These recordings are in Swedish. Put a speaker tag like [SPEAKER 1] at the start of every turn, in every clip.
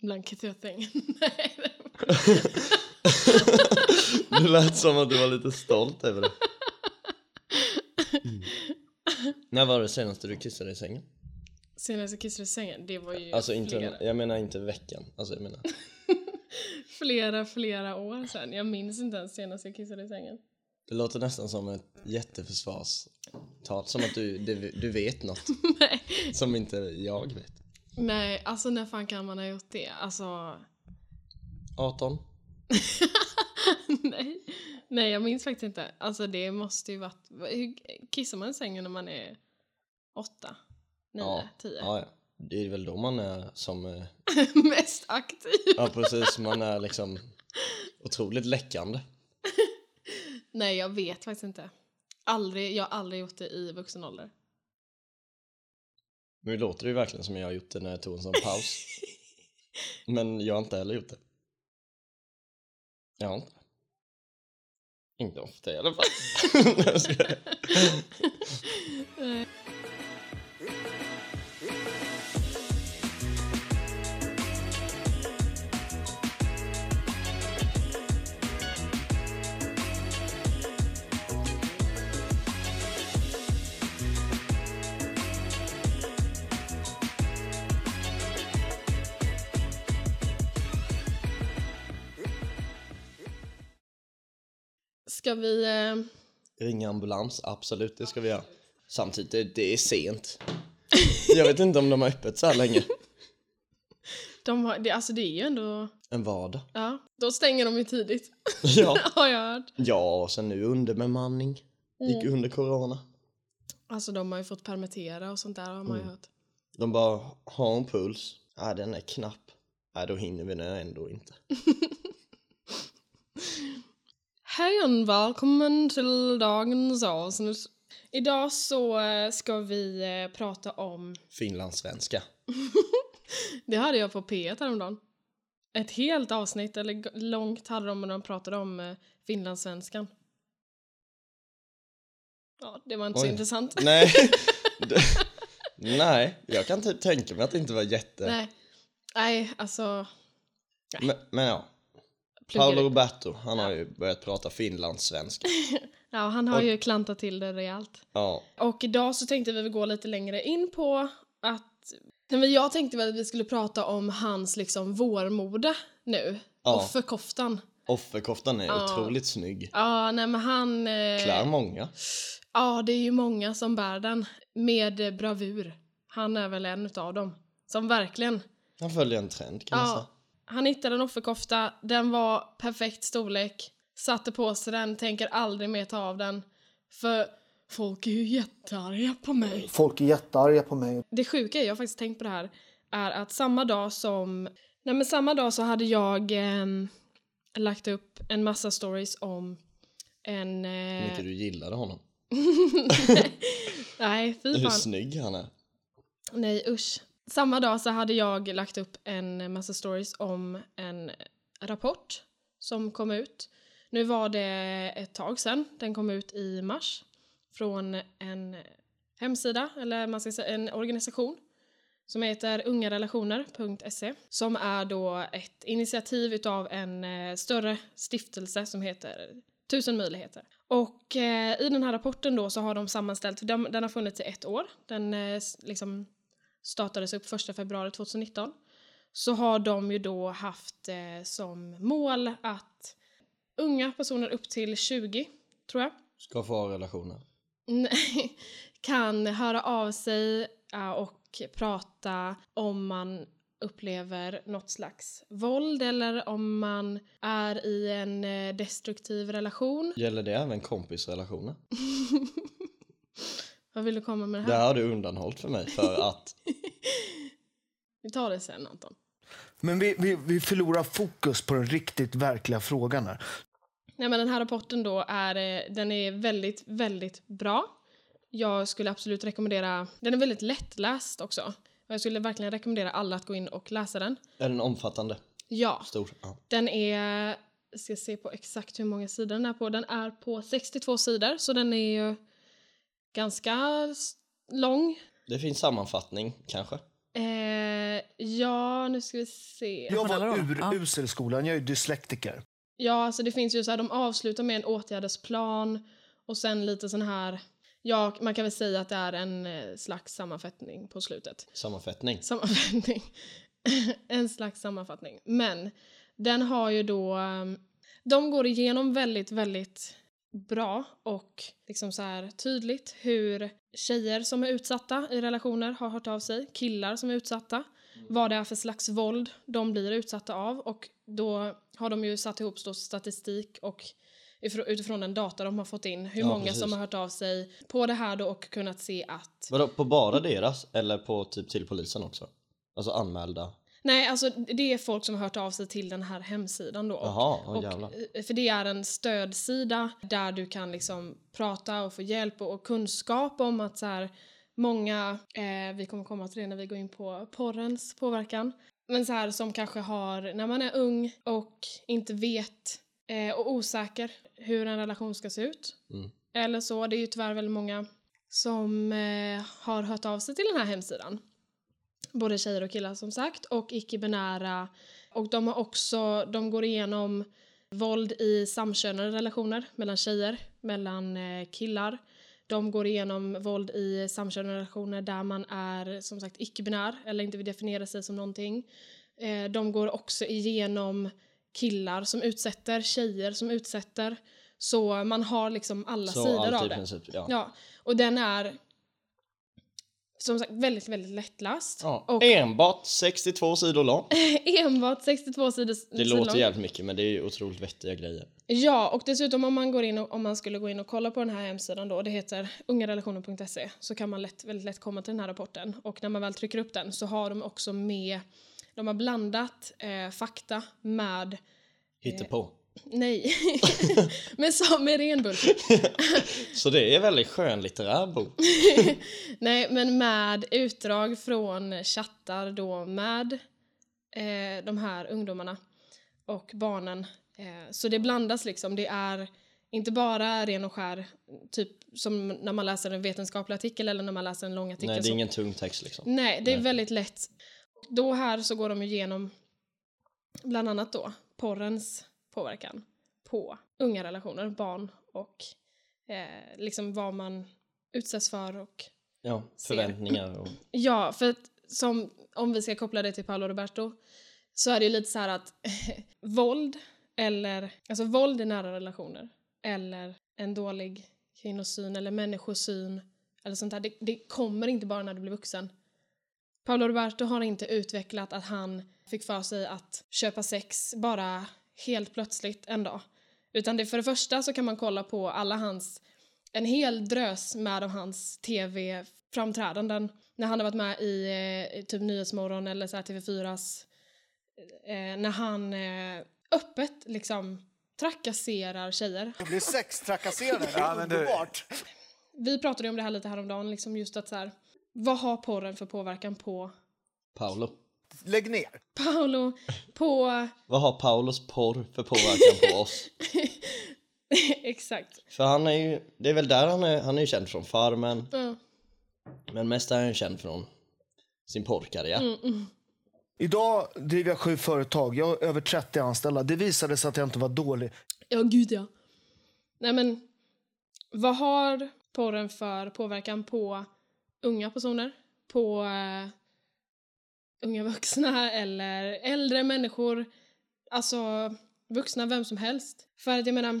[SPEAKER 1] Blanket i sängen. Nej, det
[SPEAKER 2] lät som att du var lite stolt över det. Mm. När var det senaste du kissade i sängen?
[SPEAKER 1] Senast jag kissade i sängen, det var ju
[SPEAKER 2] Alltså inte,
[SPEAKER 1] flera,
[SPEAKER 2] jag menar inte veckan. Alltså jag menar.
[SPEAKER 1] flera, flera år sedan. Jag minns inte ens senast jag kissade i sängen.
[SPEAKER 2] Det låter nästan som ett jätteförsvarstal. Som att du, du, du vet något
[SPEAKER 1] Nej.
[SPEAKER 2] som inte jag vet.
[SPEAKER 1] Nej, alltså när fan kan man ha gjort det? Alltså,
[SPEAKER 2] 18?
[SPEAKER 1] nej. Nej, jag minns faktiskt inte. Alltså det måste ju varit... Hur kissar man i sängen när man är åtta, nio,
[SPEAKER 2] Ja.
[SPEAKER 1] tio?
[SPEAKER 2] Ja, ja. Det är väl då man är som... eh,
[SPEAKER 1] Mest aktiv.
[SPEAKER 2] Ja precis, man är liksom otroligt läckande.
[SPEAKER 1] Nej, jag vet faktiskt inte. Aldrig, jag har aldrig gjort det i vuxen ålder.
[SPEAKER 2] Nu låter det ju verkligen som jag har gjort det när jag tog en sån paus. Men jag har inte heller gjort det. Jag har inte. Inte ofta i alla fall.
[SPEAKER 1] Ska vi... Eh,
[SPEAKER 2] Ringa ambulans, absolut det ska vi göra. Samtidigt, det, det är sent. Jag vet inte om de har öppet så här länge.
[SPEAKER 1] de har, det, alltså det är ju ändå...
[SPEAKER 2] En vardag.
[SPEAKER 1] Ja, då stänger de ju tidigt.
[SPEAKER 2] Ja.
[SPEAKER 1] har jag hört.
[SPEAKER 2] Ja, och sen nu underbemanning. Gick
[SPEAKER 1] Mm.
[SPEAKER 2] under corona.
[SPEAKER 1] Alltså de har ju fått permittera och sånt där har man ju
[SPEAKER 2] Mm.
[SPEAKER 1] hört.
[SPEAKER 2] De bara, har en puls? Ja, den är knapp. Nej, då hinner vi det ändå inte.
[SPEAKER 1] Hej och välkommen till dagens avsnitt. Idag så eh, ska vi eh, prata om...
[SPEAKER 2] Finlandssvenska.
[SPEAKER 1] Det hade jag på P1 häromdagen. Ett helt avsnitt, eller långt hade de när de pratade om eh, finlandssvenskan. Ja, det var inte så
[SPEAKER 2] Oj.
[SPEAKER 1] intressant.
[SPEAKER 2] Nej. Nej, jag kan typ tänka mig att det inte var jätte...
[SPEAKER 1] Nej. Nej, alltså...
[SPEAKER 2] Men, men ja, Paolo Roberto, han har ju börjat prata finlandssvenska.
[SPEAKER 1] Ja, han har
[SPEAKER 2] Och-
[SPEAKER 1] ju klantat till det rejält.
[SPEAKER 2] Ja,
[SPEAKER 1] Och idag så tänkte vi gå lite längre in på att... Men jag tänkte väl att vi skulle prata om hans liksom vårmode nu.
[SPEAKER 2] Ja.
[SPEAKER 1] Offerkoftan.
[SPEAKER 2] offerkoftan är
[SPEAKER 1] Ja.
[SPEAKER 2] otroligt snygg.
[SPEAKER 1] Ja, nej men han... eh,
[SPEAKER 2] Klär många.
[SPEAKER 1] Ja, det är ju många som bär den med bravur. Han är väl en utav dem. Som verkligen...
[SPEAKER 2] Han följer en trend kan man säga.
[SPEAKER 1] Han hittade en offerkofta, den var perfekt storlek. Satte på sig den, tänker aldrig mer ta av den. För folk är ju jättearga på mig.
[SPEAKER 3] Folk är jättearga på mig.
[SPEAKER 1] Det sjuka är, jag har faktiskt tänkt på det här, är att samma dag som... Nej men samma dag så hade jag ehm, lagt upp en massa stories om en...
[SPEAKER 2] Hur
[SPEAKER 1] Eh,
[SPEAKER 2] mycket du gillade honom.
[SPEAKER 1] nej, fy
[SPEAKER 2] Hur
[SPEAKER 1] fan.
[SPEAKER 2] snygg han är.
[SPEAKER 1] Nej usch. Samma dag så hade jag lagt upp en massa stories om en rapport som kom ut. Nu var det ett tag sedan, den kom ut i mars. Från en hemsida, eller man ska säga en organisation som heter ungarelationer.se som är då ett initiativ utav en eh, större stiftelse som heter Tusen möjligheter. Och eh, i den här rapporten då så har de sammanställt, den, den har funnits i ett år, den eh, liksom startades upp 1 februari 2019 så har de ju då haft eh, som mål att unga personer upp till 20, tror jag,
[SPEAKER 2] Ska få ha relationer.
[SPEAKER 1] Kan höra av sig ja, och prata om man upplever något slags våld eller om man är i en eh, destruktiv relation.
[SPEAKER 2] Gäller det även kompisrelationer?
[SPEAKER 1] Vad vill du komma med det
[SPEAKER 2] Det
[SPEAKER 1] här?
[SPEAKER 2] här har du undanhållit för mig för att
[SPEAKER 1] Vi tar det sen Anton.
[SPEAKER 3] Men vi, vi, vi förlorar fokus på den riktigt verkliga frågan här.
[SPEAKER 1] Nej, men den här rapporten då är, eh, den är väldigt, väldigt bra. Jag skulle absolut rekommendera, den är väldigt lättläst också. Och Jag skulle verkligen rekommendera alla att gå in och läsa den.
[SPEAKER 2] är den omfattande?
[SPEAKER 1] Ja,
[SPEAKER 2] Stor? Ja.
[SPEAKER 1] Den är, jag ska se på exakt hur många sidor den är på. Den är på 62 sidor så den är ju ganska lång.
[SPEAKER 2] Det finns sammanfattning kanske?
[SPEAKER 1] Eh, ja, nu ska vi se.
[SPEAKER 3] Jag var urusel i skolan, jag är dyslektiker.
[SPEAKER 1] Ja, alltså det finns ju så här, de avslutar med en åtgärdesplan och sen lite sån här, ja, man kan väl säga att det är en eh, slags sammanfattning på slutet.
[SPEAKER 2] Sammanfattning.
[SPEAKER 1] Sammanfattning. en slags sammanfattning. Men den har ju då, um, de går igenom väldigt, väldigt bra och liksom så här tydligt hur tjejer som är utsatta i relationer har hört av sig, killar som är utsatta, vad det är för slags våld de blir utsatta av och då har de ju satt ihop statistik och ifrå- utifrån den data de har fått in hur
[SPEAKER 2] Ja,
[SPEAKER 1] många
[SPEAKER 2] precis.
[SPEAKER 1] som har hört av sig på det här då och kunnat se att
[SPEAKER 2] Vadå, på bara deras eller på typ till polisen också? Alltså anmälda?
[SPEAKER 1] Nej, alltså det är folk som har hört av sig till den här hemsidan då. Och- och, eh, för det är en stödsida där du kan liksom prata och få hjälp och, och kunskap om att så här, många, eh, vi kommer komma till det när vi går in på porrens påverkan, men så här som kanske har, när man är ung och inte vet eh, och osäker hur en relation ska se ut.
[SPEAKER 2] Mm.
[SPEAKER 1] Eller så, det är ju tyvärr väldigt många som eh, har hört av sig till den här hemsidan både tjejer och killar som sagt och icke-binära och de har också, de går igenom våld i samkönade relationer mellan tjejer, mellan eh, killar. De går igenom våld i samkönade relationer där man är som sagt icke-binär eller inte vill definiera sig som någonting. Eh, de går också igenom killar som utsätter, tjejer som utsätter. Så man har liksom alla
[SPEAKER 2] Så
[SPEAKER 1] sidor av det.
[SPEAKER 2] princip, ja.
[SPEAKER 1] Ja, och den är som sagt väldigt, väldigt lättläst.
[SPEAKER 2] Ja,
[SPEAKER 1] Och
[SPEAKER 2] Enbart 62 sidor lång.
[SPEAKER 1] enbart 62 sidor
[SPEAKER 2] Det låter jävligt mycket men det är ju otroligt vettiga grejer.
[SPEAKER 1] Ja, och dessutom om man, går in och, om man skulle gå in och kolla på den här hemsidan då, det heter ungarelationer.se, så kan man lätt, väldigt lätt komma till den här rapporten. Och när man väl trycker upp den så har de också med, de har blandat eh, fakta med,
[SPEAKER 2] Hittepå.
[SPEAKER 1] Nej, med, så- med ren bullshit.
[SPEAKER 2] Så det är väldigt skönlitterär bok.
[SPEAKER 1] Nej, men med utdrag från chattar då med eh, de här ungdomarna och barnen. Eh, så det blandas liksom. Det är inte bara ren och skär, typ som när man läser en vetenskaplig artikel eller när man läser en lång artikel.
[SPEAKER 2] Nej, det är ingen tung text liksom.
[SPEAKER 1] Nej, det är
[SPEAKER 2] Nej.
[SPEAKER 1] väldigt lätt. Då här så går de igenom bland annat då porrens påverkan på unga relationer, barn och eh, liksom vad man utsätts för och
[SPEAKER 2] Ja, förväntningar och...
[SPEAKER 1] Ja, för att som, om vi ska koppla det till Paolo Roberto så är det ju lite så här att våld eller, alltså våld i nära relationer eller en dålig kvinnosyn eller människosyn eller sånt där, det, det kommer inte bara när du blir vuxen. Paolo Roberto har inte utvecklat att han fick för sig att köpa sex bara helt plötsligt en dag. Utan det, för det första så kan man kolla på alla hans, en hel drös med av hans tv-framträdanden när han har varit med i eh, typ Nyhetsmorgon eller så här TV4s eh, när han eh, öppet liksom trakasserar tjejer.
[SPEAKER 3] Jag blir sextrakasserad, det är
[SPEAKER 4] Ja,
[SPEAKER 3] underbart.
[SPEAKER 1] Vi pratade ju om det här lite häromdagen, liksom just att så här, vad har porren för påverkan på
[SPEAKER 2] Paolo.
[SPEAKER 3] Lägg ner.
[SPEAKER 1] Paolo, på...
[SPEAKER 2] Vad har Paulos porr för påverkan på oss?
[SPEAKER 1] Exakt.
[SPEAKER 2] För han är ju, det är väl där han är, han är ju känd från Farmen,
[SPEAKER 1] Ja.
[SPEAKER 2] men mest är han ju känd från sin porrkarriär.
[SPEAKER 1] Mm, mm.
[SPEAKER 3] Idag driver jag sju företag, jag har över 30 anställda. Det visade sig att jag inte var dålig.
[SPEAKER 1] Ja, gud ja. Nej men, vad har porren för påverkan på unga personer? På eh, unga vuxna eller äldre människor? Alltså, vuxna, vem som helst. För att jag menar,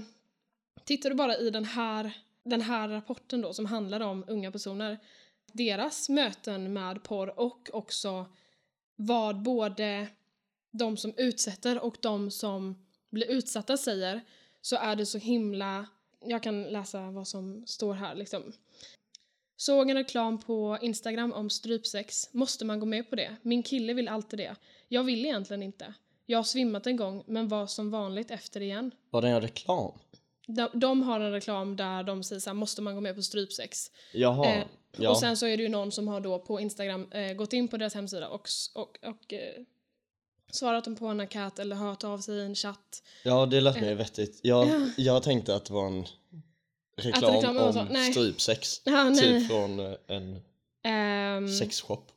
[SPEAKER 1] tittar du bara i den här, den här rapporten då som handlar om unga personer, deras möten med porr och också vad både de som utsätter och de som blir utsatta säger så är det så himla... Jag kan läsa vad som står här liksom. Såg en reklam på Instagram om strypsex. Måste man gå med på det? Min kille vill alltid det. Jag vill egentligen inte. Jag har svimmat en gång men var som vanligt efter igen.
[SPEAKER 2] Var det en reklam?
[SPEAKER 1] De, de har en reklam där de säger så här, måste man gå med på strypsex?
[SPEAKER 2] Jaha,
[SPEAKER 1] Eh,
[SPEAKER 2] ja.
[SPEAKER 1] Och sen så är det ju någon som har då på Instagram eh, gått in på deras hemsida och, och, och eh, svarat dem på en enkät eller hört av sig i en chatt.
[SPEAKER 2] ja det lät
[SPEAKER 1] Eh,
[SPEAKER 2] vettigt. Jag,
[SPEAKER 1] ja.
[SPEAKER 2] jag tänkte att det var en reklam
[SPEAKER 1] reklam
[SPEAKER 2] om
[SPEAKER 1] nej.
[SPEAKER 2] strypsex.
[SPEAKER 1] Ja.
[SPEAKER 2] Typ från eh, en
[SPEAKER 1] Ehm,
[SPEAKER 2] sexshop.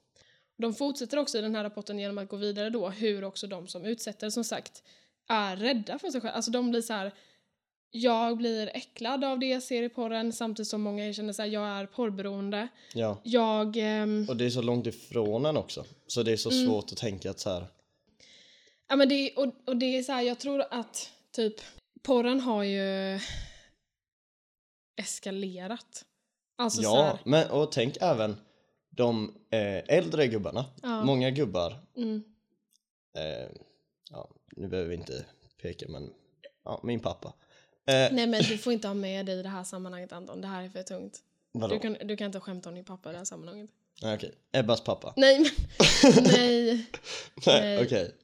[SPEAKER 1] De fortsätter också i den här rapporten genom att gå vidare då hur också de som utsätter som sagt är rädda för sig själva. Alltså de blir så här. Jag blir äcklad av det jag ser i porren samtidigt som många känner så här, jag är porrberoende.
[SPEAKER 2] Ja.
[SPEAKER 1] Jag... ehm,
[SPEAKER 2] Och det är så långt ifrån en också. Så det är så
[SPEAKER 1] Mm.
[SPEAKER 2] svårt att tänka att så här.
[SPEAKER 1] Ja men det, och, och det är så här, jag tror att typ porren har ju eskalerat. Alltså så
[SPEAKER 2] Ja,
[SPEAKER 1] här,
[SPEAKER 2] men och tänk även de eh, äldre gubbarna.
[SPEAKER 1] Ja.
[SPEAKER 2] Många gubbar.
[SPEAKER 1] mm,
[SPEAKER 2] Eh, ja, nu behöver vi inte peka men ja, min pappa. Eh,
[SPEAKER 1] nej men du får inte ha med dig i det här sammanhanget Anton, det här är för tungt.
[SPEAKER 2] vadå?
[SPEAKER 1] Du kan, du kan inte skämta om din pappa i det här sammanhanget.
[SPEAKER 2] Nej, okej. Ebbas pappa.
[SPEAKER 1] Nej men, nej.
[SPEAKER 2] Nej, okej.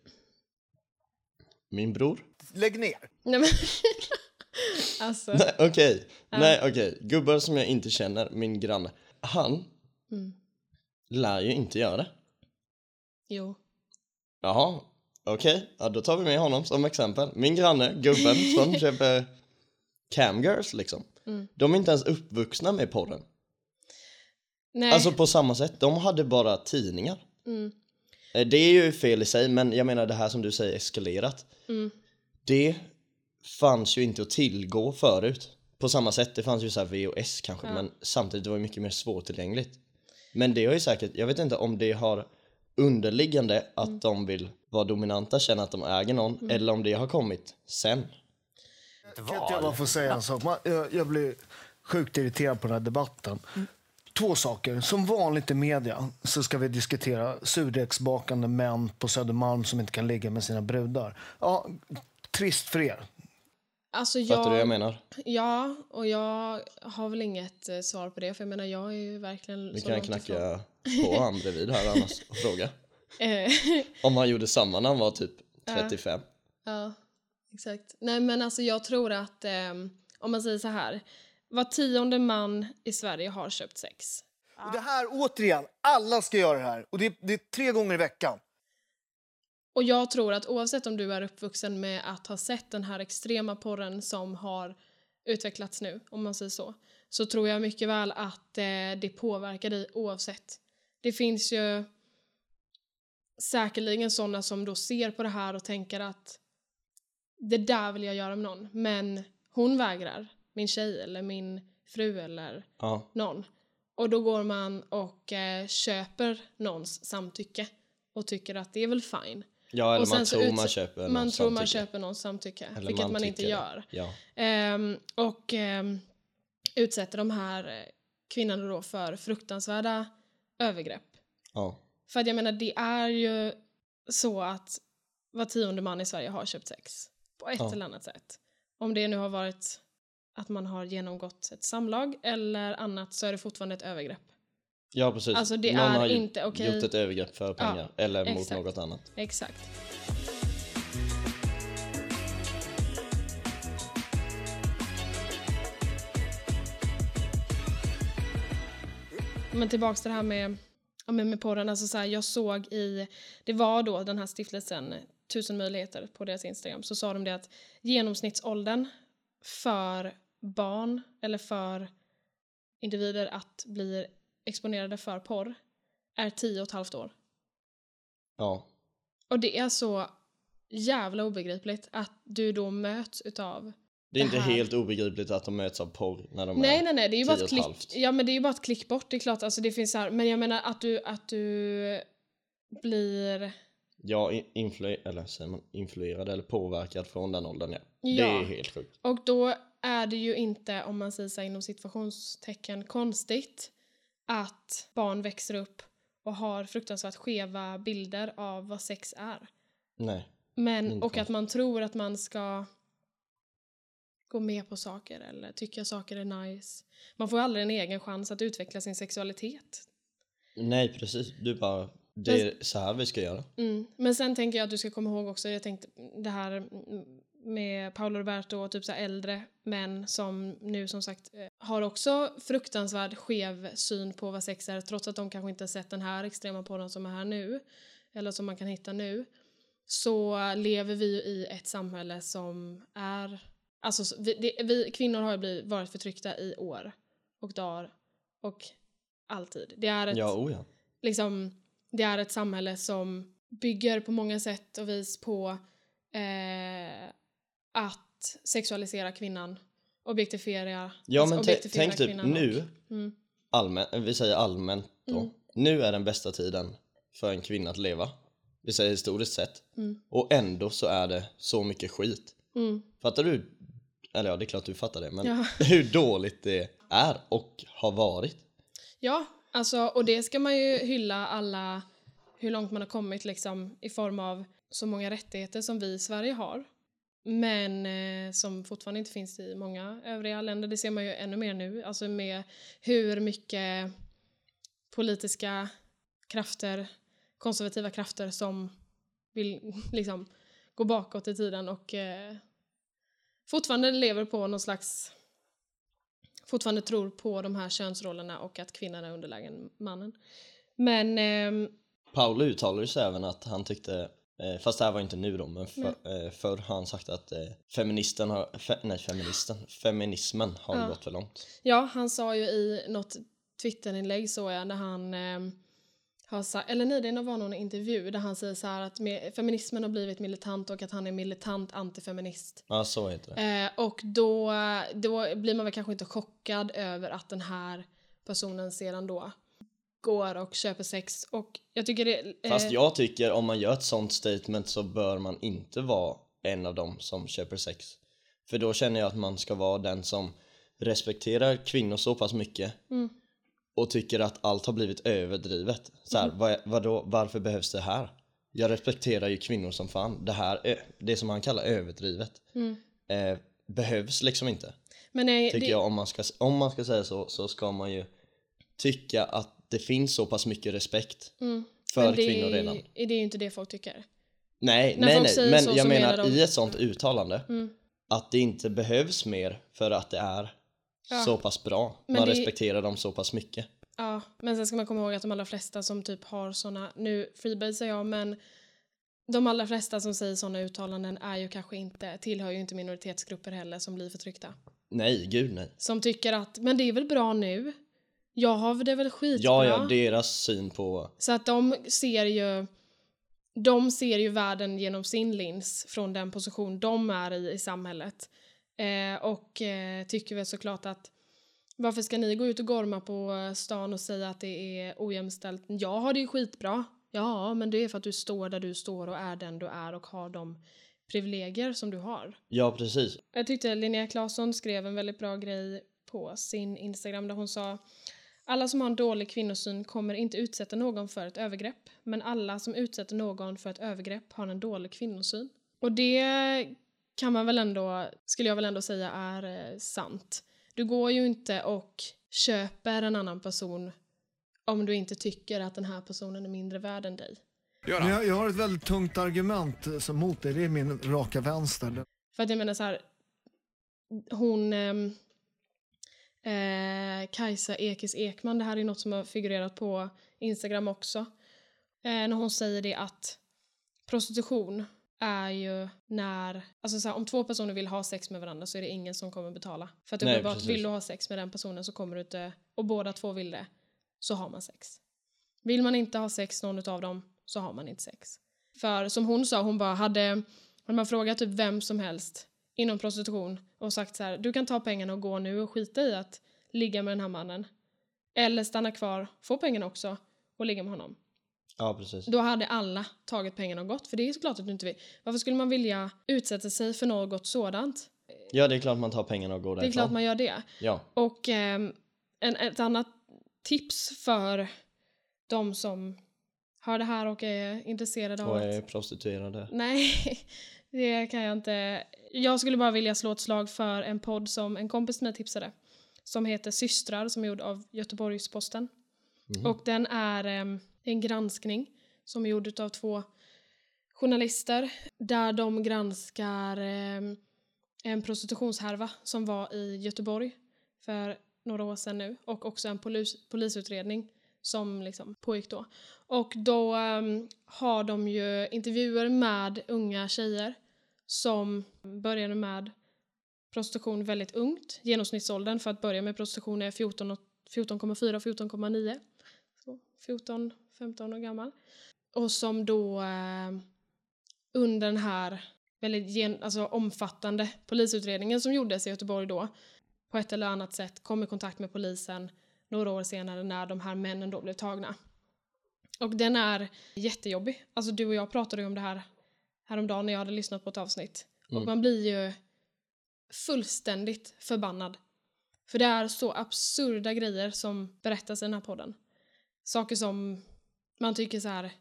[SPEAKER 2] Min bror?
[SPEAKER 3] Lägg ner.
[SPEAKER 1] Nej men, alltså.
[SPEAKER 2] Nej, okej.
[SPEAKER 1] Ja.
[SPEAKER 2] Nej, okej. Gubbar som jag inte känner, min granne. Han
[SPEAKER 1] Mm.
[SPEAKER 2] lär ju inte göra det.
[SPEAKER 1] Jo.
[SPEAKER 2] Jaha, okej. Ja, då tar vi med honom som exempel. Min granne, gubben som köper camgirls liksom.
[SPEAKER 1] Mm.
[SPEAKER 2] De är inte ens uppvuxna med porren.
[SPEAKER 1] Nej.
[SPEAKER 2] Alltså på samma sätt, de hade bara tidningar.
[SPEAKER 1] mm,
[SPEAKER 2] Eh, Det är ju fel i sig, men jag menar det här som du säger eskalerat.
[SPEAKER 1] mm,
[SPEAKER 2] Det fanns ju inte att tillgå förut. På samma sätt, det fanns ju så här VHS kanske,
[SPEAKER 1] Ja.
[SPEAKER 2] men samtidigt var det mycket mer svårtillgängligt. Men det har ju säkert, jag vet inte om det har underliggande att
[SPEAKER 1] Mm.
[SPEAKER 2] de vill vara dominanta, känna att de äger någon, eller om det har kommit sen.
[SPEAKER 3] Kan inte jag bara få säga en sak? Jag, jag blir sjukt irriterad på den här debatten. Två saker. Som vanligt i media så ska vi diskutera surdegsbakande män på Södermalm som inte kan ligga med sina brudar. Ja, trist för er.
[SPEAKER 1] Alltså
[SPEAKER 2] Fattar du vad jag
[SPEAKER 1] jag,
[SPEAKER 2] menar?
[SPEAKER 1] ja, och jag har väl inget eh, svar på det för jag menar jag är ju verkligen
[SPEAKER 2] Vi
[SPEAKER 1] så
[SPEAKER 2] kan
[SPEAKER 1] långt ifrån.
[SPEAKER 2] knacka på han bredvid här annars och fråga.
[SPEAKER 1] Eh,
[SPEAKER 2] Om han gjorde samma när han var typ 35.
[SPEAKER 1] ja, exakt. Nej men alltså jag tror att ehm, om man säger så här. Var tionde man i Sverige har köpt sex.
[SPEAKER 3] Och det här, återigen, alla ska göra det här. Och det, det är tre gånger i veckan.
[SPEAKER 1] Och jag tror att oavsett om du är uppvuxen med att ha sett den här extrema porren som har utvecklats nu, om man säger så, så tror jag mycket väl att eh, det påverkar dig oavsett. Det finns ju säkerligen sådana som då ser på det här och tänker att det där vill jag göra med någon, men hon vägrar, min tjej eller min fru eller
[SPEAKER 2] Ja,
[SPEAKER 1] någon. Och då går man och eh, köper någons samtycke och tycker att det är väl fine.
[SPEAKER 2] Ja eller
[SPEAKER 1] Och
[SPEAKER 2] man tror man köper
[SPEAKER 1] Man
[SPEAKER 2] någons
[SPEAKER 1] tror man
[SPEAKER 2] samtycke.
[SPEAKER 1] köper någons samtycke,
[SPEAKER 2] Eller
[SPEAKER 1] vilket man,
[SPEAKER 2] tycker
[SPEAKER 1] inte gör.
[SPEAKER 2] Ja.
[SPEAKER 1] Ehm, och ehm, utsätter de här eh, kvinnorna då för fruktansvärda övergrepp.
[SPEAKER 2] ja.
[SPEAKER 1] För att jag menar, det är ju så att var tionde man i Sverige har köpt sex på ett
[SPEAKER 2] Ja.
[SPEAKER 1] eller annat sätt. Om det nu har varit att man har genomgått ett samlag eller annat så är det fortfarande ett övergrepp.
[SPEAKER 2] Ja precis.
[SPEAKER 1] Alltså, det
[SPEAKER 2] Någon
[SPEAKER 1] är
[SPEAKER 2] har
[SPEAKER 1] inte okej.
[SPEAKER 2] gjort ett övergrepp för pengar eller mot
[SPEAKER 1] exakt.
[SPEAKER 2] något annat.
[SPEAKER 1] Exakt. Men tillbaks till det här med, ja, men med porren. Alltså så här, jag såg i, det var då den här stiftelsen Tusen möjligheter på deras Instagram, så sa de det att genomsnittsåldern för barn eller för individer att bli exponerade för porr är tio och ett halvt år.
[SPEAKER 2] Ja.
[SPEAKER 1] Och det är så jävla obegripligt att du då möts utav...
[SPEAKER 2] Det är
[SPEAKER 1] Det
[SPEAKER 2] inte
[SPEAKER 1] här-
[SPEAKER 2] helt obegripligt att de möts av porr när de
[SPEAKER 1] Nej,
[SPEAKER 2] är
[SPEAKER 1] nej, nej, det är ju bara ett klick. Ja, men det är ju bara ett klick bort, det är klart. Alltså det finns så här, men jag menar att du, att du blir...
[SPEAKER 2] Ja, in- influ eller säger man influerad eller påverkad från den åldern ja. Det
[SPEAKER 1] Ja.
[SPEAKER 2] är helt sjukt.
[SPEAKER 1] Och då är det ju inte, om man säger så här, inom situationstecken, konstigt att barn växer upp och har fruktansvärt skeva bilder av vad sex är.
[SPEAKER 2] Nej.
[SPEAKER 1] Men, och att man tror att man ska gå med på saker eller tycka saker är nice. Man får aldrig en egen chans att utveckla sin sexualitet.
[SPEAKER 2] Nej precis, du bara det är så här vi ska göra.
[SPEAKER 1] Mm. Men sen tänker jag att du ska komma ihåg också, jag tänkte det här mm, med Paolo Roberto och typ så äldre män som nu som sagt eh, har också fruktansvärd skev syn på vad sex är trots att de kanske inte har sett den här extrema porren som är här nu eller som man kan hitta nu så lever vi ju i ett samhälle som är alltså så- vi, det, vi kvinnor har ju blivit, varit förtryckta i år och dagar och alltid. Det är ett
[SPEAKER 2] Ja, oh ja.
[SPEAKER 1] liksom, det är ett samhälle som bygger på många sätt och vis på eh, att sexualisera kvinnan, objektifiera,
[SPEAKER 2] Ja
[SPEAKER 1] alltså
[SPEAKER 2] men
[SPEAKER 1] objektifiera
[SPEAKER 2] tänk typ nu,
[SPEAKER 1] Och, mm,
[SPEAKER 2] allmän, vi säger allmänt då.
[SPEAKER 1] Mm.
[SPEAKER 2] Nu är den bästa tiden för en kvinna att leva. Vi säger historiskt sett.
[SPEAKER 1] mm,
[SPEAKER 2] Och ändå så är det så mycket skit.
[SPEAKER 1] mm,
[SPEAKER 2] Fattar du? Eller ja, det är klart du fattar det. Men
[SPEAKER 1] Ja.
[SPEAKER 2] hur dåligt det är och har varit.
[SPEAKER 1] Ja, alltså, och det ska man ju hylla alla, hur långt man har kommit liksom i form av så många rättigheter som vi i Sverige har. Men eh, som fortfarande inte finns i många övriga länder. Det ser man ju ännu mer nu, alltså med hur mycket politiska krafter, konservativa krafter som vill liksom gå bakåt i tiden och eh, fortfarande lever på någon slags fortfarande tror på de här könsrollerna och att kvinnan är underlägen mannen. Men Eh,
[SPEAKER 2] Paolo uttalade sig även att han tyckte, eh, fast det här var inte nu då, men för, eh, förr har han sagt att eh, feministen har, fe, nej feministen, feminismen har
[SPEAKER 1] Ja.
[SPEAKER 2] gått för långt.
[SPEAKER 1] ja, han sa ju i något Twitterinlägg så jag när han ehm, har sagt, eller nej det var någon intervju där han säger så här att med, feminismen har blivit militant och att han är militant antifeminist.
[SPEAKER 2] Ja, så heter det.
[SPEAKER 1] Eh, och då, då blir man väl kanske inte chockad över att den här personen sedan då går och köper sex och jag tycker det... eh,
[SPEAKER 2] Fast jag tycker om man gör ett sånt statement så bör man inte vara en av dem som köper sex. För då känner jag att man ska vara den som respekterar kvinnor så pass mycket
[SPEAKER 1] Mm.
[SPEAKER 2] och tycker att allt har blivit överdrivet. Så här, vad, vadå, varför behövs det här? Jag respekterar ju kvinnor som fan. Det här, är, det som han kallar överdrivet,
[SPEAKER 1] Mm.
[SPEAKER 2] eh, behövs liksom inte.
[SPEAKER 1] Men nej,
[SPEAKER 2] Tycker
[SPEAKER 1] det,
[SPEAKER 2] jag om man, ska, om man ska säga så, så ska man ju tycka att det finns så pass mycket respekt
[SPEAKER 1] mm.
[SPEAKER 2] för
[SPEAKER 1] det,
[SPEAKER 2] kvinnor redan.
[SPEAKER 1] Det är ju inte det folk tycker.
[SPEAKER 2] Nej,
[SPEAKER 1] När
[SPEAKER 2] nej, nej. Men jag
[SPEAKER 1] menar de-
[SPEAKER 2] i ett sånt uttalande
[SPEAKER 1] Mm.
[SPEAKER 2] att det inte behövs mer för att det är
[SPEAKER 1] Ja.
[SPEAKER 2] så pass bra.
[SPEAKER 1] Men
[SPEAKER 2] Man
[SPEAKER 1] det-
[SPEAKER 2] respekterar dem så pass mycket.
[SPEAKER 1] Ja, men sen ska man komma ihåg att de allra flesta som typ har såna, nu freebasar jag, men de allra flesta som säger såna uttalanden är ju kanske inte, tillhör ju inte minoritetsgrupper heller som blir förtryckta.
[SPEAKER 2] Nej, gud nej.
[SPEAKER 1] Som tycker att, men det är väl bra nu? Jag har det väl skitbra?
[SPEAKER 2] Ja, ja, deras syn på...
[SPEAKER 1] Så att de ser ju de ser ju världen genom sin lins från den position de är i i samhället. Eh, och eh, tycker väl såklart att varför ska ni gå ut och gorma på stan och säga att det är ojämställt? Jag har det ju skitbra. Ja, men det är för att du står där du står och är den du är och har de privilegier som du har.
[SPEAKER 2] Ja, precis.
[SPEAKER 1] Jag tyckte Linnea Claesson skrev en väldigt bra grej på sin Instagram där hon sa alla som har en dålig kvinnosyn kommer inte utsätta någon för ett övergrepp, men alla som utsätter någon för ett övergrepp har en dålig kvinnosyn. Och det kan man väl ändå, skulle jag väl ändå säga är eh, sant. Du går ju inte och köper en annan person om du inte tycker att den här personen är mindre värd än dig.
[SPEAKER 3] Jag, jag har ett väldigt tungt argument eh, som mot dig. Det är min raka vänster.
[SPEAKER 1] För att jag menar så här, hon ehm, eh, Kajsa Ekis Ekman, det här är något som har figurerat på Instagram också. Eh, när hon säger det att prostitution är ju när, alltså så här, om två personer vill ha sex med varandra så är det ingen som kommer betala. För att uppenbart vill du ha sex med den personen så kommer du inte, och båda två vill det, så har man sex. Vill man inte ha sex någon av dem så har man inte sex. För som hon sa, hon bara hade, hade man frågat typ vem som helst inom prostitution och sagt så här, du kan ta pengarna och gå nu och skita i att ligga med den här mannen. Eller stanna kvar, få pengarna också och ligga med honom.
[SPEAKER 2] Ja, precis.
[SPEAKER 1] Då hade alla tagit pengarna och gått, för det är såklart att du inte vill. Varför skulle man vilja utsätta sig för något sådant?
[SPEAKER 2] Ja, det är klart man tar pengarna och går
[SPEAKER 1] Det är
[SPEAKER 2] därifrån.
[SPEAKER 1] klart man gör det.
[SPEAKER 2] Ja,
[SPEAKER 1] Och ehm, en, ett annat tips för de som hör det här och är intresserade av
[SPEAKER 2] och
[SPEAKER 1] att...
[SPEAKER 2] är prostituerade.
[SPEAKER 1] Nej, det kan jag inte. Jag skulle bara vilja slå ett slag för en podd som en kompis till mig tipsade. Som heter Systrar, som är gjord av Göteborgs-Posten. Och den är em, en granskning som är gjord av två journalister. Där de granskar em, en prostitutionshärva som var i Göteborg för några år sedan nu. Och också en polis, polisutredning som liksom pågick då. Och då um, har de ju intervjuer med unga tjejer som började med prostitution väldigt ungt. Genomsnittsåldern för att börja med prostitution är 14,4 och 14,9. Så, 14, 15 år gammal. Och som då eh, under den här väldigt gen, alltså omfattande polisutredningen som gjordes i Göteborg då på ett eller annat sätt kom i kontakt med polisen några år senare när de här männen då blev tagna. Och den är jättejobbig. Alltså du och jag pratade ju om det här häromdagen när jag hade lyssnat på ett avsnitt.
[SPEAKER 2] Mm.
[SPEAKER 1] Och man blir ju fullständigt förbannad. För det är så absurda grejer som berättas i den här podden. Saker som man tycker så här.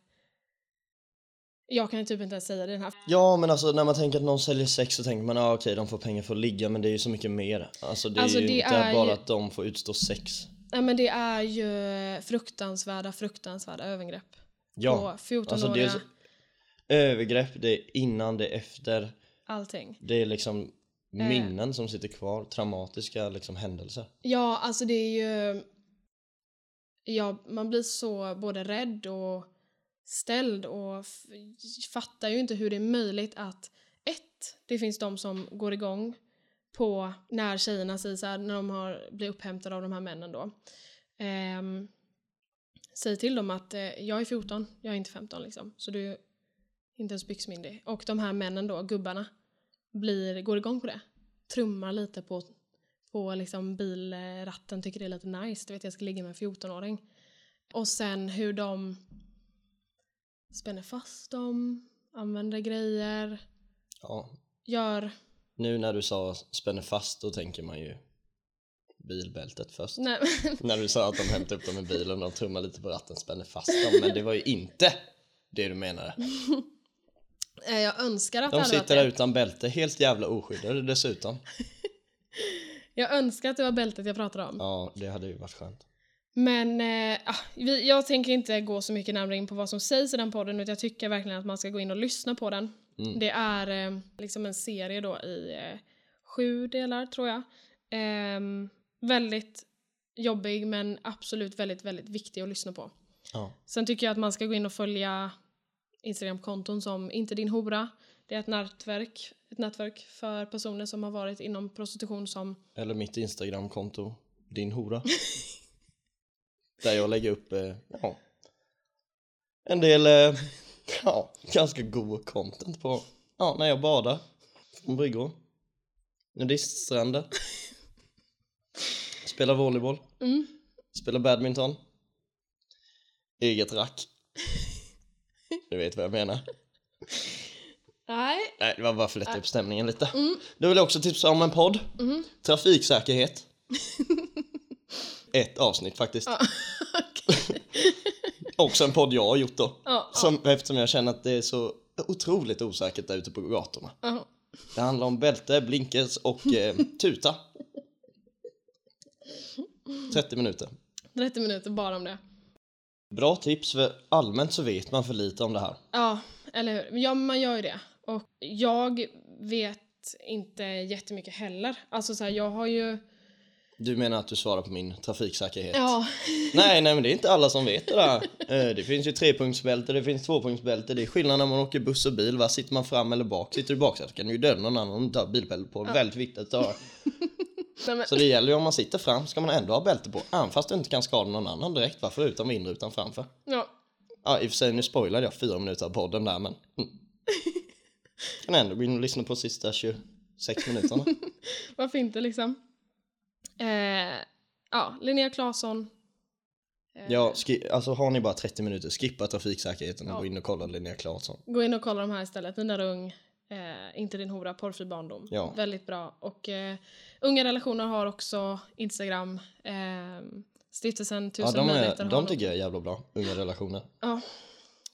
[SPEAKER 1] Jag kan typ inte ens säga det i den här.
[SPEAKER 2] Ja men alltså när man tänker att någon säljer sex så tänker man ah, okej de får pengar för att ligga men det är ju så mycket mer. Alltså det är
[SPEAKER 1] Alltså,
[SPEAKER 2] ju
[SPEAKER 1] det
[SPEAKER 2] inte
[SPEAKER 1] är
[SPEAKER 2] bara
[SPEAKER 1] ju-
[SPEAKER 2] att de får utstå sex.
[SPEAKER 1] Nej men det är ju fruktansvärda, fruktansvärda övergrepp.
[SPEAKER 2] Ja,
[SPEAKER 1] på 14-åriga,
[SPEAKER 2] alltså det är så, övergrepp, det är innan, det är efter.
[SPEAKER 1] allting.
[SPEAKER 2] Det är liksom
[SPEAKER 1] Eh.
[SPEAKER 2] minnen som sitter kvar, traumatiska liksom händelser.
[SPEAKER 1] Ja, alltså det är ju... Ja, man blir så både rädd och ställd och fattar ju inte hur det är möjligt att ett, det finns de som går igång på när tjejerna säger så här, när de har blivit upphämtade av de här männen då. Ehm, säger till dem att eh, jag är 14, jag är inte 15 liksom, så du är inte ens byxmyndig. Och de här männen då, gubbarna, blir, går igång på det. Trummar lite på på liksom bilratten tycker det är lite nice. Du vet jag ska ligga med en 14-åring. Och sen hur de spänner fast dem, använder grejer,
[SPEAKER 2] Ja.
[SPEAKER 1] gör...
[SPEAKER 2] Nu när du sa spänner fast då tänker man ju bilbältet först.
[SPEAKER 1] Nej,
[SPEAKER 2] När du sa att de hämtar upp dem i bilen och trummar lite på ratten spänner fast dem. Men det var ju inte det du menade.
[SPEAKER 1] eh, jag önskar att det
[SPEAKER 2] De
[SPEAKER 1] hade
[SPEAKER 2] sitter där
[SPEAKER 1] det.
[SPEAKER 2] utan bälte, helt jävla oskyddade dessutom.
[SPEAKER 1] Jag önskar att det var bältet jag pratade om.
[SPEAKER 2] Ja, det hade ju varit skönt.
[SPEAKER 1] Men eh, ah, vi, jag tänker inte gå så mycket närmare in på vad som sägs i den podden utan jag tycker verkligen att man ska gå in och lyssna på den.
[SPEAKER 2] Mm.
[SPEAKER 1] Det är eh, liksom en serie då i eh, sju delar tror jag. Ehm, väldigt jobbig men absolut väldigt, väldigt viktig att lyssna på.
[SPEAKER 2] Ja.
[SPEAKER 1] Sen tycker jag att man ska gå in och följa Instagramkonton som Inte din hora. Det är ett nätverk, ett nätverk för personer som har varit inom prostitution som
[SPEAKER 2] Eller mitt Instagramkonto, din hora. Där jag lägger upp, eh, ja, en del, eh, ja, ganska god content på, ja, när jag badar. Från bryggor. Nudiststränder. Spelar volleyboll.
[SPEAKER 1] mm,
[SPEAKER 2] Spelar badminton. Eget rack. Du vet vad jag menar.
[SPEAKER 1] Nej.
[SPEAKER 2] Nej, det var bara för att lätta upp stämningen lite.
[SPEAKER 1] Mm.
[SPEAKER 2] Då vill jag också tipsa om en podd.
[SPEAKER 1] Mm.
[SPEAKER 2] Trafiksäkerhet. Ett avsnitt faktiskt.
[SPEAKER 1] Ja.
[SPEAKER 2] Också en podd jag har gjort då.
[SPEAKER 1] Ja,
[SPEAKER 2] Som, eftersom jag känner att det är så otroligt osäkert där ute på gatorna.
[SPEAKER 1] ja.
[SPEAKER 2] Det handlar om bälte, blinkers och eh, tuta. 30 minuter.
[SPEAKER 1] 30 minuter bara om det.
[SPEAKER 2] Bra tips, för allmänt så vet man för lite om det här.
[SPEAKER 1] Ja, eller hur? Ja, man gör ju det. Och jag vet inte jättemycket heller. Alltså så här, jag har ju...
[SPEAKER 2] Du menar att du svarar på min trafiksäkerhet?
[SPEAKER 1] Ja,
[SPEAKER 2] Nej, nej men det är inte alla som vet det där. Eh, Det finns ju trepunktsbälte, det finns tvåpunktsbälte. Det är skillnad när man åker buss och bil. Va? Sitter man fram eller bak? Sitter du bak så kan du ju döda någon annan om du har bilbälte på. Väldigt viktigt att ha. Så det gäller ju om man sitter fram ska man ändå ha bälte på. Även fast du inte kan skada någon annan direkt va? Förutom vindrutan framför.
[SPEAKER 1] ja.
[SPEAKER 2] Ja i och för sig nu spoilade jag fyra minuter av podden där men. Mm. Kan ändå gå in och lyssna på sista 26 minuterna.
[SPEAKER 1] Varför inte liksom? Eh, ja, Linnea Claesson. Eh,
[SPEAKER 2] Ja, alltså har ni bara 30 minuter, skippa trafiksäkerheten och
[SPEAKER 1] Ja.
[SPEAKER 2] gå in och kolla Linnea Claesson.
[SPEAKER 1] Gå in och kolla de här istället. Nina Rung, eh, Inte din hora, Porrfri barndom.
[SPEAKER 2] Ja.
[SPEAKER 1] Väldigt bra. Och eh, Unga relationer har också Instagram. Eh, Stiftelsen
[SPEAKER 2] Ja,
[SPEAKER 1] Tusen
[SPEAKER 2] de,
[SPEAKER 1] möjligheter
[SPEAKER 2] är, de tycker jag är jävla bra, unga relationer.
[SPEAKER 1] Ja,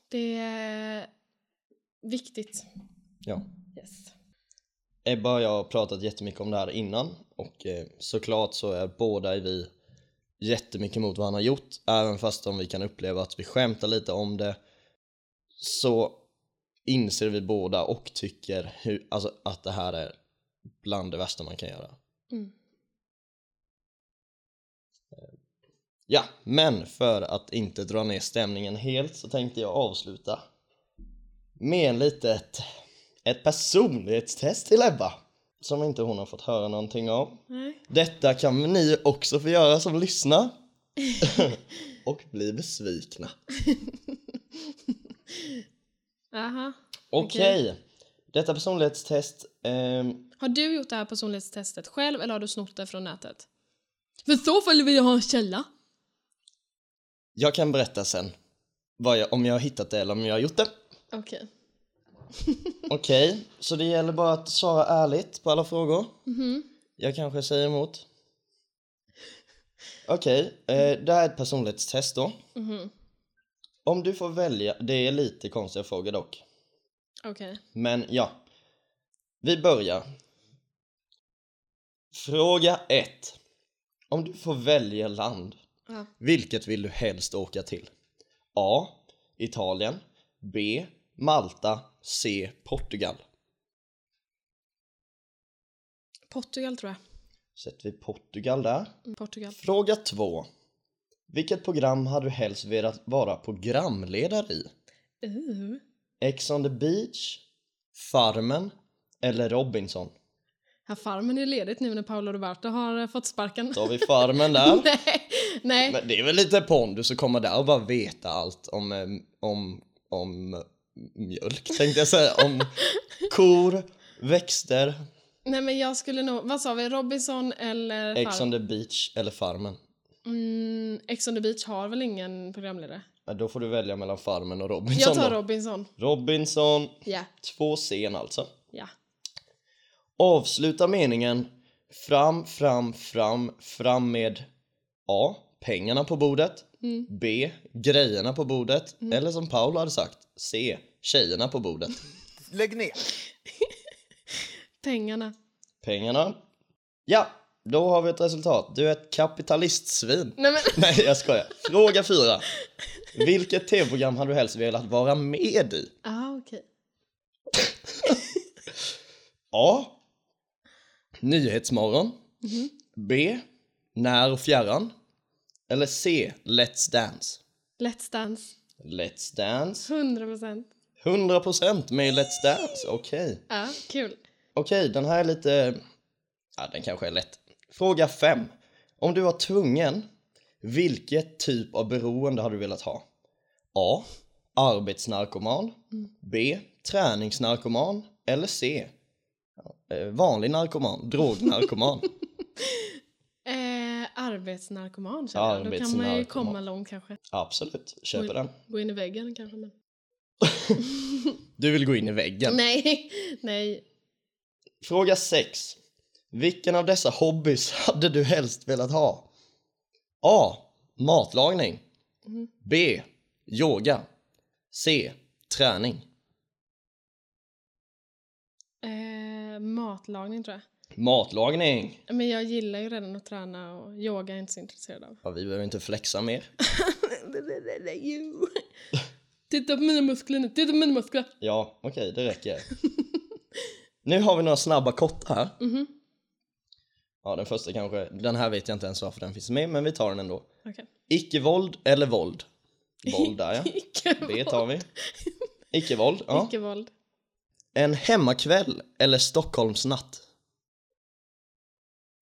[SPEAKER 1] det är viktigt.
[SPEAKER 2] Ja.
[SPEAKER 1] Yes.
[SPEAKER 2] Ebba och jag har pratat jättemycket om det här innan och eh, såklart så är båda är vi jättemycket emot vad han har gjort även fast om vi kan uppleva att vi skämtar lite om det så inser vi båda och tycker hur, alltså, att det här är bland det värsta man kan göra.
[SPEAKER 1] Mm.
[SPEAKER 2] Ja, men för att inte dra ner stämningen helt så tänkte jag avsluta med en litet ett personlighetstest till Ebba som inte hon har fått höra någonting av.
[SPEAKER 1] Nej.
[SPEAKER 2] Detta kan ni också få göra som lyssnar. och bli besvikna.
[SPEAKER 1] Aha.
[SPEAKER 2] Okej, detta personlighetstest ehm,
[SPEAKER 1] Har du gjort det här personlighetstestet själv eller har du snott det från nätet? För så fall vill jag ha en källa.
[SPEAKER 2] Jag kan berätta sen jag, om jag har hittat det eller om jag har gjort det.
[SPEAKER 1] Okej.
[SPEAKER 2] Okej, så det gäller bara att svara ärligt på alla frågor. Jag kanske säger emot. Okej, eh, det här är ett personlighetstest då. Om du får välja, det är lite konstiga frågor dock.
[SPEAKER 1] Okej.
[SPEAKER 2] Men ja, vi börjar. Fråga 1. Om du får välja land,
[SPEAKER 1] Ja.
[SPEAKER 2] vilket vill du helst åka till? A. Italien B. Malta C. Portugal
[SPEAKER 1] Portugal tror jag.
[SPEAKER 2] Sätter vi Portugal där.
[SPEAKER 1] Mm, Portugal.
[SPEAKER 2] Fråga 2. Vilket program hade du helst velat vara programledare i?
[SPEAKER 1] Uh.
[SPEAKER 2] Ex on the beach, Farmen eller Robinson?
[SPEAKER 1] Här farmen är ledigt nu när Paolo Roberto har eh, fått sparken.
[SPEAKER 2] Då har vi Farmen där.
[SPEAKER 1] nej, nej.
[SPEAKER 2] Men det är väl lite pondus att komma där och bara veta allt om, eh, om, om mjölk tänkte jag säga. Om kor, växter,
[SPEAKER 1] nej men jag skulle nog, vad sa vi, Robinson eller
[SPEAKER 2] Ex on the beach eller Farmen.
[SPEAKER 1] Mm, Ex on the beach har väl ingen programledare?
[SPEAKER 2] Ja, Då får du välja mellan Farmen och Robinson
[SPEAKER 1] Jag tar
[SPEAKER 2] då.
[SPEAKER 1] Robinson.
[SPEAKER 2] Robinson,
[SPEAKER 1] Ja,
[SPEAKER 2] två scen alltså.
[SPEAKER 1] ja.
[SPEAKER 2] Avsluta meningen fram, fram, fram, fram med A. Pengarna på bordet. B. Grejerna på bordet. Eller som Paul hade sagt, C. Tjejerna på bordet.
[SPEAKER 3] Lägg ner.
[SPEAKER 1] Pengarna.
[SPEAKER 2] Pengarna. Ja, då har vi ett resultat. Du är ett kapitalistsvin.
[SPEAKER 1] Nej men,
[SPEAKER 2] Nej, jag skojar. Fråga fyra. Vilket tv-program hade du helst velat vara med i?
[SPEAKER 1] ah, okej.
[SPEAKER 2] A. Nyhetsmorgon. B. När och fjärran. Eller C. Let's Dance.
[SPEAKER 1] Let's Dance.
[SPEAKER 2] Let's Dance.
[SPEAKER 1] 100 procent.
[SPEAKER 2] 100% med i Let's Dance. Okej.
[SPEAKER 1] Ja, kul.
[SPEAKER 2] Okej, den här är lite... Ja, den kanske är lätt. Fråga 5. Om du var tvungen, vilket typ av beroende hade du velat ha? A. Arbetsnarkoman. B. Träningsnarkoman. Eller C. eh, Vanlig narkoman, drognarkoman.
[SPEAKER 1] Arbetsnarkoman känner jag. Då kan man ju komma långt kanske.
[SPEAKER 2] Absolut, köper den.
[SPEAKER 1] Gå in i väggen kanske. Men...
[SPEAKER 2] Du vill gå in i väggen.
[SPEAKER 1] Nej, nej.
[SPEAKER 2] Fråga 6. Vilken av dessa hobbys hade du helst velat ha? A. Matlagning. B. Yoga. C. Träning.
[SPEAKER 1] Eh, matlagning tror jag.
[SPEAKER 2] Matlagning.
[SPEAKER 1] Men jag gillar ju redan att träna och yoga är jag inte så intresserad av.
[SPEAKER 2] Ja, vi behöver inte flexa mer.
[SPEAKER 1] Titta på mina muskler nu, titta på mina muskler.
[SPEAKER 2] Ja, okej, det räcker. nu har vi några snabba korta här. Ja, den första kanske, den här vet jag inte ens varför den finns med, men vi tar den ändå.
[SPEAKER 1] Okej.
[SPEAKER 2] Icke-våld eller våld? Våld där ja. Det tar vi. Icke-våld, ja.
[SPEAKER 1] Icke-våld.
[SPEAKER 2] En hemmakväll eller Stockholmsnatt?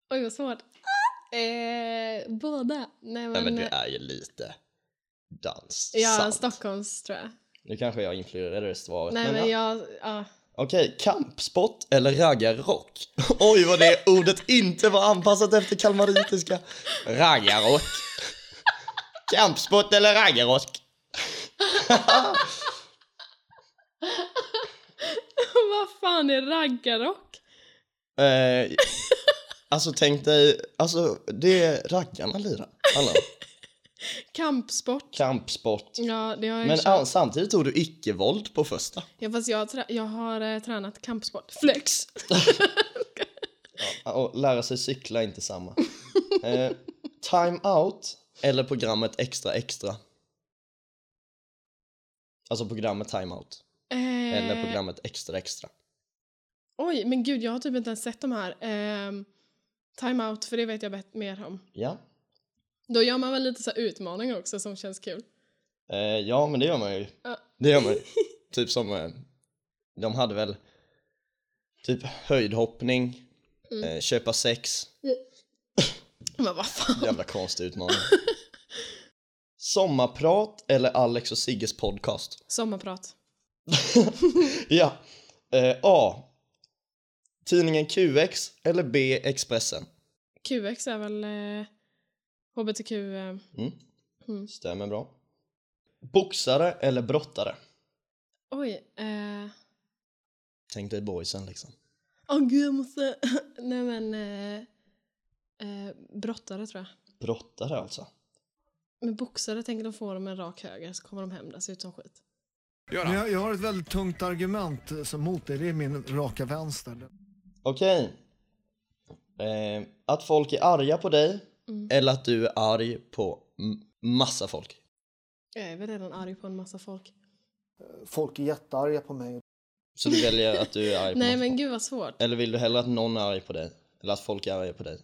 [SPEAKER 1] Oj vad svårt. Eh, båda. Nej men,
[SPEAKER 2] Nej men du är ju lite danssant.
[SPEAKER 1] ja, Stockholms tror jag.
[SPEAKER 2] Nu kanske jag influerade svaret.
[SPEAKER 1] Nej
[SPEAKER 2] men,
[SPEAKER 1] men
[SPEAKER 2] ja.
[SPEAKER 1] jag, ja.
[SPEAKER 2] Okej, kampsport eller raggarrock? Oj vad det ordet inte var anpassat efter kalmaritiska. Raggarrock. Kampsport eller raggarrock?
[SPEAKER 1] vad fan är raggarrock?
[SPEAKER 2] Eh, alltså tänk dig, alltså det är raggarna lirar. Alla.
[SPEAKER 1] Kampsport.
[SPEAKER 2] Kampsport.
[SPEAKER 1] Ja, det har jag
[SPEAKER 2] Men
[SPEAKER 1] kört.
[SPEAKER 2] samtidigt tog du icke-våld på första.
[SPEAKER 1] Ja, fast jag, har jag har eh, tränat kampsport. Flex!
[SPEAKER 2] Och lära sig cykla är inte samma. Eh, time out eller programmet Extra Extra? Alltså programmet Time out
[SPEAKER 1] Eh,
[SPEAKER 2] eller programmet Extra Extra.
[SPEAKER 1] Oj, men gud, jag har typ inte ens sett de här. Eh, time out, för det vet jag mer om.
[SPEAKER 2] Ja.
[SPEAKER 1] Då gör man väl lite så här utmaningar också som känns kul.
[SPEAKER 2] Eh, ja, men det gör man ju.
[SPEAKER 1] Ja.
[SPEAKER 2] Det gör man ju. typ som, eh, de hade väl typ höjdhoppning,
[SPEAKER 1] Mm.
[SPEAKER 2] eh, köpa sex.
[SPEAKER 1] Men vad fan.
[SPEAKER 2] Jävla konstig utmaning. Sommarprat eller Alex och Sigges podcast?
[SPEAKER 1] Sommarprat.
[SPEAKER 2] Ja. Eh, A. Tidningen QX eller B. Expressen?
[SPEAKER 1] QX är väl eh, HBTQ... Eh,
[SPEAKER 2] Mm.
[SPEAKER 1] Mm.
[SPEAKER 2] Stämmer bra. Boxare eller brottare?
[SPEAKER 1] oj. Eh,
[SPEAKER 2] Tänk dig boysen liksom.
[SPEAKER 1] Åh gud, jag måste... Nej men... Eh, eh, brottare tror jag.
[SPEAKER 2] Brottare alltså.
[SPEAKER 1] Men boxare, tänker de får dem en rak höger så kommer de hem där, ser ut som skit.
[SPEAKER 3] Jag, jag har ett väldigt tungt argument eh, som mot dig. Det är min raka vänster.
[SPEAKER 2] Okej. Eh, att folk är arga på dig
[SPEAKER 1] Mm.
[SPEAKER 2] eller att du är arg på m- massa folk?
[SPEAKER 1] Jag är väl redan arg på en massa folk.
[SPEAKER 3] Folk är jättearga på mig.
[SPEAKER 2] Så du väljer att du är arg på
[SPEAKER 1] Nej
[SPEAKER 2] massa
[SPEAKER 1] men
[SPEAKER 2] folk?
[SPEAKER 1] gud vad svårt.
[SPEAKER 2] Eller vill du hellre att någon är arg på dig? Eller att folk är arga på dig?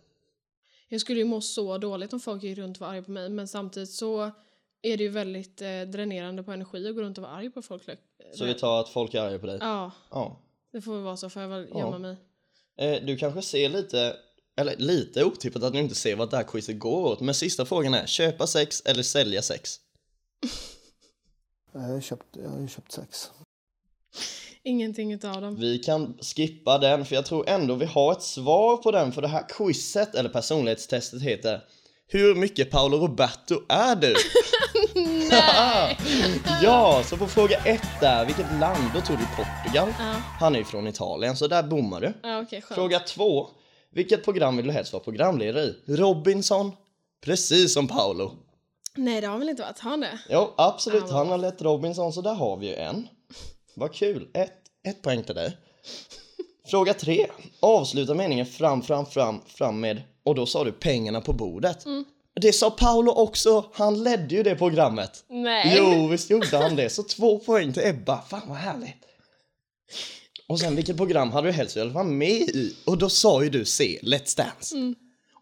[SPEAKER 1] Jag skulle ju må så dåligt om folk gick runt och var arga på mig men samtidigt så är det ju väldigt eh, dränerande på energi att gå runt och vara arg på folk.
[SPEAKER 2] Så vi tar att folk är arga på dig?
[SPEAKER 1] Ja,
[SPEAKER 2] Ja.
[SPEAKER 1] det får väl vara så får jag väl
[SPEAKER 2] Ja.
[SPEAKER 1] gömma mig.
[SPEAKER 2] Eh, du kanske ser lite, eller lite otippat att du inte ser vad det här quizet går åt. Men sista frågan är, köpa sex eller sälja sex?
[SPEAKER 3] Jag har köpt, jag har köpt sex.
[SPEAKER 1] Ingenting utav dem.
[SPEAKER 2] Vi kan skippa den, för jag tror ändå vi har ett svar på den, för det här quizet, eller personlighetstestet heter Hur mycket Paolo Roberto är du?
[SPEAKER 1] Nej!
[SPEAKER 2] ja, så på fråga ett där, vilket land? Då tog du Portugal.
[SPEAKER 1] Ja,
[SPEAKER 2] Han är ju från Italien, så där bommar du.
[SPEAKER 1] ja skönt.
[SPEAKER 2] Fråga två, vilket program vill du helst vara programledare i? Robinson? Precis som Paolo.
[SPEAKER 1] Nej det har väl inte varit, han det?
[SPEAKER 2] Jo, absolut. Han har lett Robinson, så där har vi ju en. Vad kul. Ett, ett poäng till dig. Fråga tre. Avsluta meningen fram, fram, fram, fram med och då sa du pengarna på bordet. Det sa Paolo också. Han ledde ju det programmet.
[SPEAKER 1] Nej!
[SPEAKER 2] Jo, visst gjorde han det. Så två poäng till Ebba. Fan vad härligt. Och sen vilket program hade du helst velat vara med i? Och då sa ju du se Let's Dance.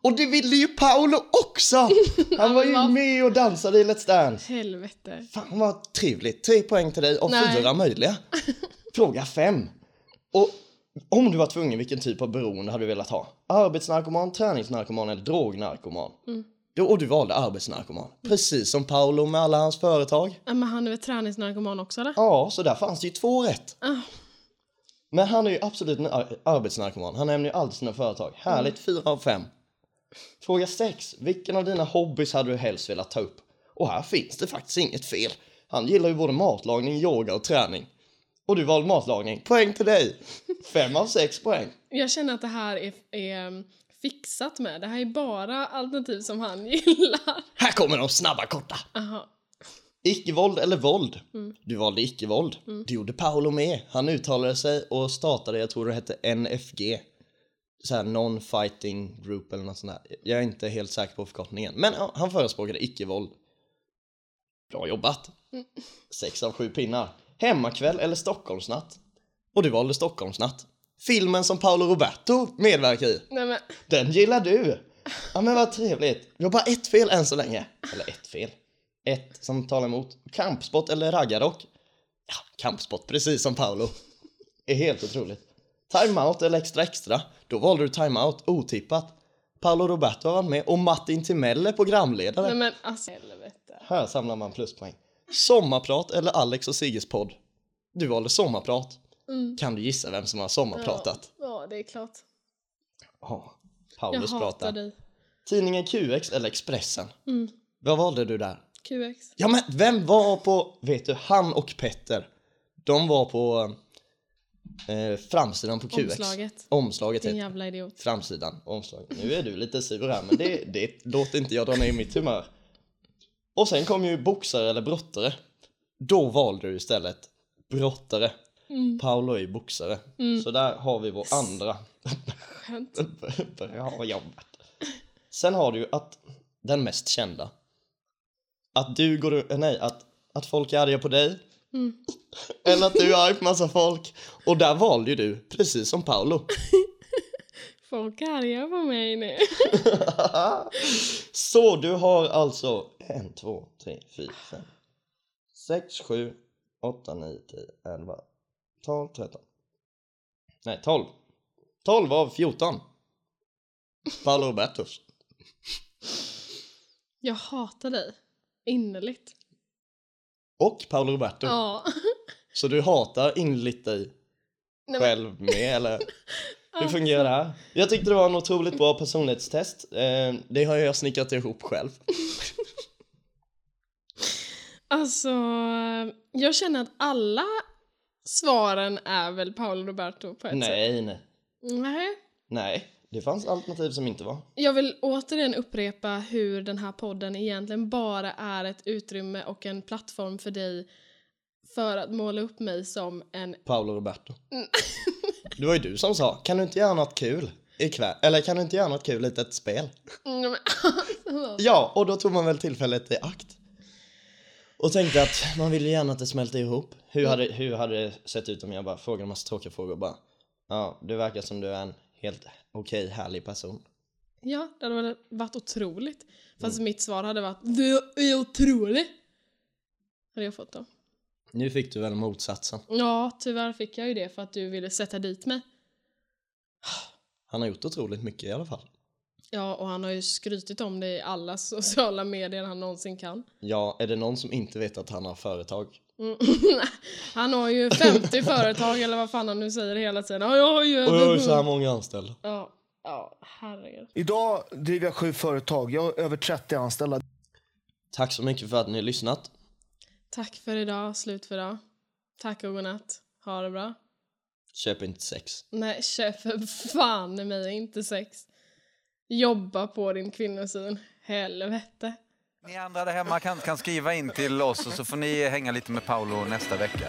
[SPEAKER 2] Och det ville ju Paolo också! Han var ju med och dansade i Let's Dance.
[SPEAKER 1] Helvete.
[SPEAKER 2] Fan vad trevligt. Tre poäng till dig av
[SPEAKER 1] Nej.
[SPEAKER 2] fyra möjliga. Fråga fem. Och om du var tvungen, vilken typ av beroende hade du velat ha? Arbetsnarkoman, träningsnarkoman eller drognarkoman?
[SPEAKER 1] Mm.
[SPEAKER 2] Och du valde arbetsnarkoman. Precis som Paolo med alla hans företag.
[SPEAKER 1] Ja, men han är väl träningsnarkoman också eller?
[SPEAKER 2] Ja, så där fanns det ju två rätt.
[SPEAKER 1] Ah.
[SPEAKER 2] Men han är ju absolut en ar- arbetsnarkoman. Han nämner ju alltid sina företag. Härligt, fyra av fem. Fråga sex. Vilken av dina hobbys hade du helst velat ta upp? Och här finns det faktiskt inget fel. Han gillar ju både matlagning, yoga och träning. Och du valde matlagning. Poäng till dig! Fem av sex poäng.
[SPEAKER 1] Jag känner att det här är, är um, fixat med. Det här är bara alternativ som han gillar.
[SPEAKER 2] Här kommer de snabba korta.
[SPEAKER 1] Aha.
[SPEAKER 2] Icke-våld eller våld? Du valde icke-våld.
[SPEAKER 1] Mm.
[SPEAKER 2] Det gjorde Paolo med. Han uttalade sig och startade, jag tror det hette NFG. Så här non-fighting group eller något sånt där. Jag är inte helt säker på förkortningen. Men ja, han förespråkade icke-våld. Bra jobbat.
[SPEAKER 1] Mm.
[SPEAKER 2] Sex av sju pinnar. Hemmakväll eller Stockholmsnatt? Och du valde Stockholmsnatt. Filmen som Paolo Roberto medverkar i.
[SPEAKER 1] Nej men,
[SPEAKER 2] Den gillar du! Ja men vad trevligt. Vi har bara ett fel än så länge. Eller ett fel. Ett som talar emot. Kampsport eller raggarrock? Ja, kampsport, precis som Paolo. är helt otroligt. Timeout eller extra extra? Då valde du timeout, otippat. Paolo Roberto har varit med och Martin Timell är programledare.
[SPEAKER 1] nej men alltså helvete.
[SPEAKER 2] Här samlar man pluspoäng. Sommarprat eller Alex och Sigges podd? Du valde sommarprat.
[SPEAKER 1] Mm.
[SPEAKER 2] Kan du gissa vem som har sommarpratat?
[SPEAKER 1] Ja, det är klart.
[SPEAKER 2] Ja,
[SPEAKER 1] Jag
[SPEAKER 2] Paulus
[SPEAKER 1] hatar
[SPEAKER 2] pratar.
[SPEAKER 1] dig.
[SPEAKER 2] Tidningen QX eller Expressen?
[SPEAKER 1] Mm.
[SPEAKER 2] Vad valde du där?
[SPEAKER 1] QX.
[SPEAKER 2] Ja men vem var på, vet du, han och Petter, de var på eh, framsidan på QX.
[SPEAKER 1] Omslaget.
[SPEAKER 2] Omslaget
[SPEAKER 1] Din
[SPEAKER 2] heter
[SPEAKER 1] jävla idiot.
[SPEAKER 2] Framsidan, omslaget. Nu är du lite sur här men det, det låter inte jag dra ner mitt humör. Och sen kom ju boxare eller brottare. Då valde du istället brottare.
[SPEAKER 1] Mm.
[SPEAKER 2] Paolo är boxare. Så där har vi vår andra.
[SPEAKER 1] Skönt.
[SPEAKER 2] Bra jobbat. Sen har du ju att den mest kända. Att du går, nej, att, att folk är arga på dig.
[SPEAKER 1] Mm.
[SPEAKER 2] Eller att du är arg på massa folk. Och där valde ju du, precis som Paolo.
[SPEAKER 1] Folk är arga på mig nu.
[SPEAKER 2] Så du har alltså en, två, tre, fyra, fem, sex, sju, åtta, nio, tio, elva, tolv, tretton. Nej, tolv. Tolv av fjorton. Paolo Robertos.
[SPEAKER 1] Jag hatar dig. innerligt.
[SPEAKER 2] Och Paolo Roberto.
[SPEAKER 1] Ja.
[SPEAKER 2] Så du hatar innerligt dig
[SPEAKER 1] Nej, men-
[SPEAKER 2] själv med eller? Hur fungerar det här? Jag tyckte det var en otroligt bra personlighetstest. Eh, det har jag snickrat ihop själv.
[SPEAKER 1] Alltså, jag känner att alla svaren är väl Paolo Roberto på ett sätt.
[SPEAKER 2] Nej, nej.
[SPEAKER 1] Nej.
[SPEAKER 2] Nej, det fanns alternativ som inte var.
[SPEAKER 1] Jag vill återigen upprepa hur den här podden egentligen bara är ett utrymme och en plattform för dig för att måla upp mig som en...
[SPEAKER 2] Paolo Roberto.
[SPEAKER 1] Mm.
[SPEAKER 2] Det var ju du som sa, kan du inte göra något kul ikväll? Eller kan du inte göra något kul, litet spel?
[SPEAKER 1] Mm, alltså.
[SPEAKER 2] Ja, och då tog man väl tillfället i akt. Och tänkte att man ville gärna att det smälte ihop. Hur hade, hur hade det sett ut om jag bara frågade en massa tråkiga frågor och bara Ja, det verkar som du är en helt okej, härlig person.
[SPEAKER 1] Ja, det hade väl varit otroligt. Fast mitt svar hade varit Du är otrolig! Hade jag fått då.
[SPEAKER 2] Nu fick du väl motsatsen.
[SPEAKER 1] Ja, tyvärr fick jag ju det för att du ville sätta dit mig.
[SPEAKER 2] Han har gjort otroligt mycket i alla fall.
[SPEAKER 1] Ja, och han har ju skrytit om det i alla sociala medier han någonsin kan.
[SPEAKER 2] Ja, är det någon som inte vet att han har företag?
[SPEAKER 1] Mm. han har ju 50 företag eller vad fan han nu säger hela tiden. Ja, jag har ju
[SPEAKER 2] Och jag har ju så här många anställda.
[SPEAKER 1] Ja, ja, herregud.
[SPEAKER 3] Idag driver jag sju företag. Jag har över 30 anställda.
[SPEAKER 2] Tack så mycket för att ni har lyssnat.
[SPEAKER 1] Tack för idag, slut för idag. Tack och godnatt. Ha det bra.
[SPEAKER 2] Köp inte sex.
[SPEAKER 1] Nej, köp för fan i mig inte sex. Jobba på din kvinnosyn. Helvete.
[SPEAKER 4] Ni andra där hemma kan, kan skriva in till oss och så får ni hänga lite med Paolo nästa vecka.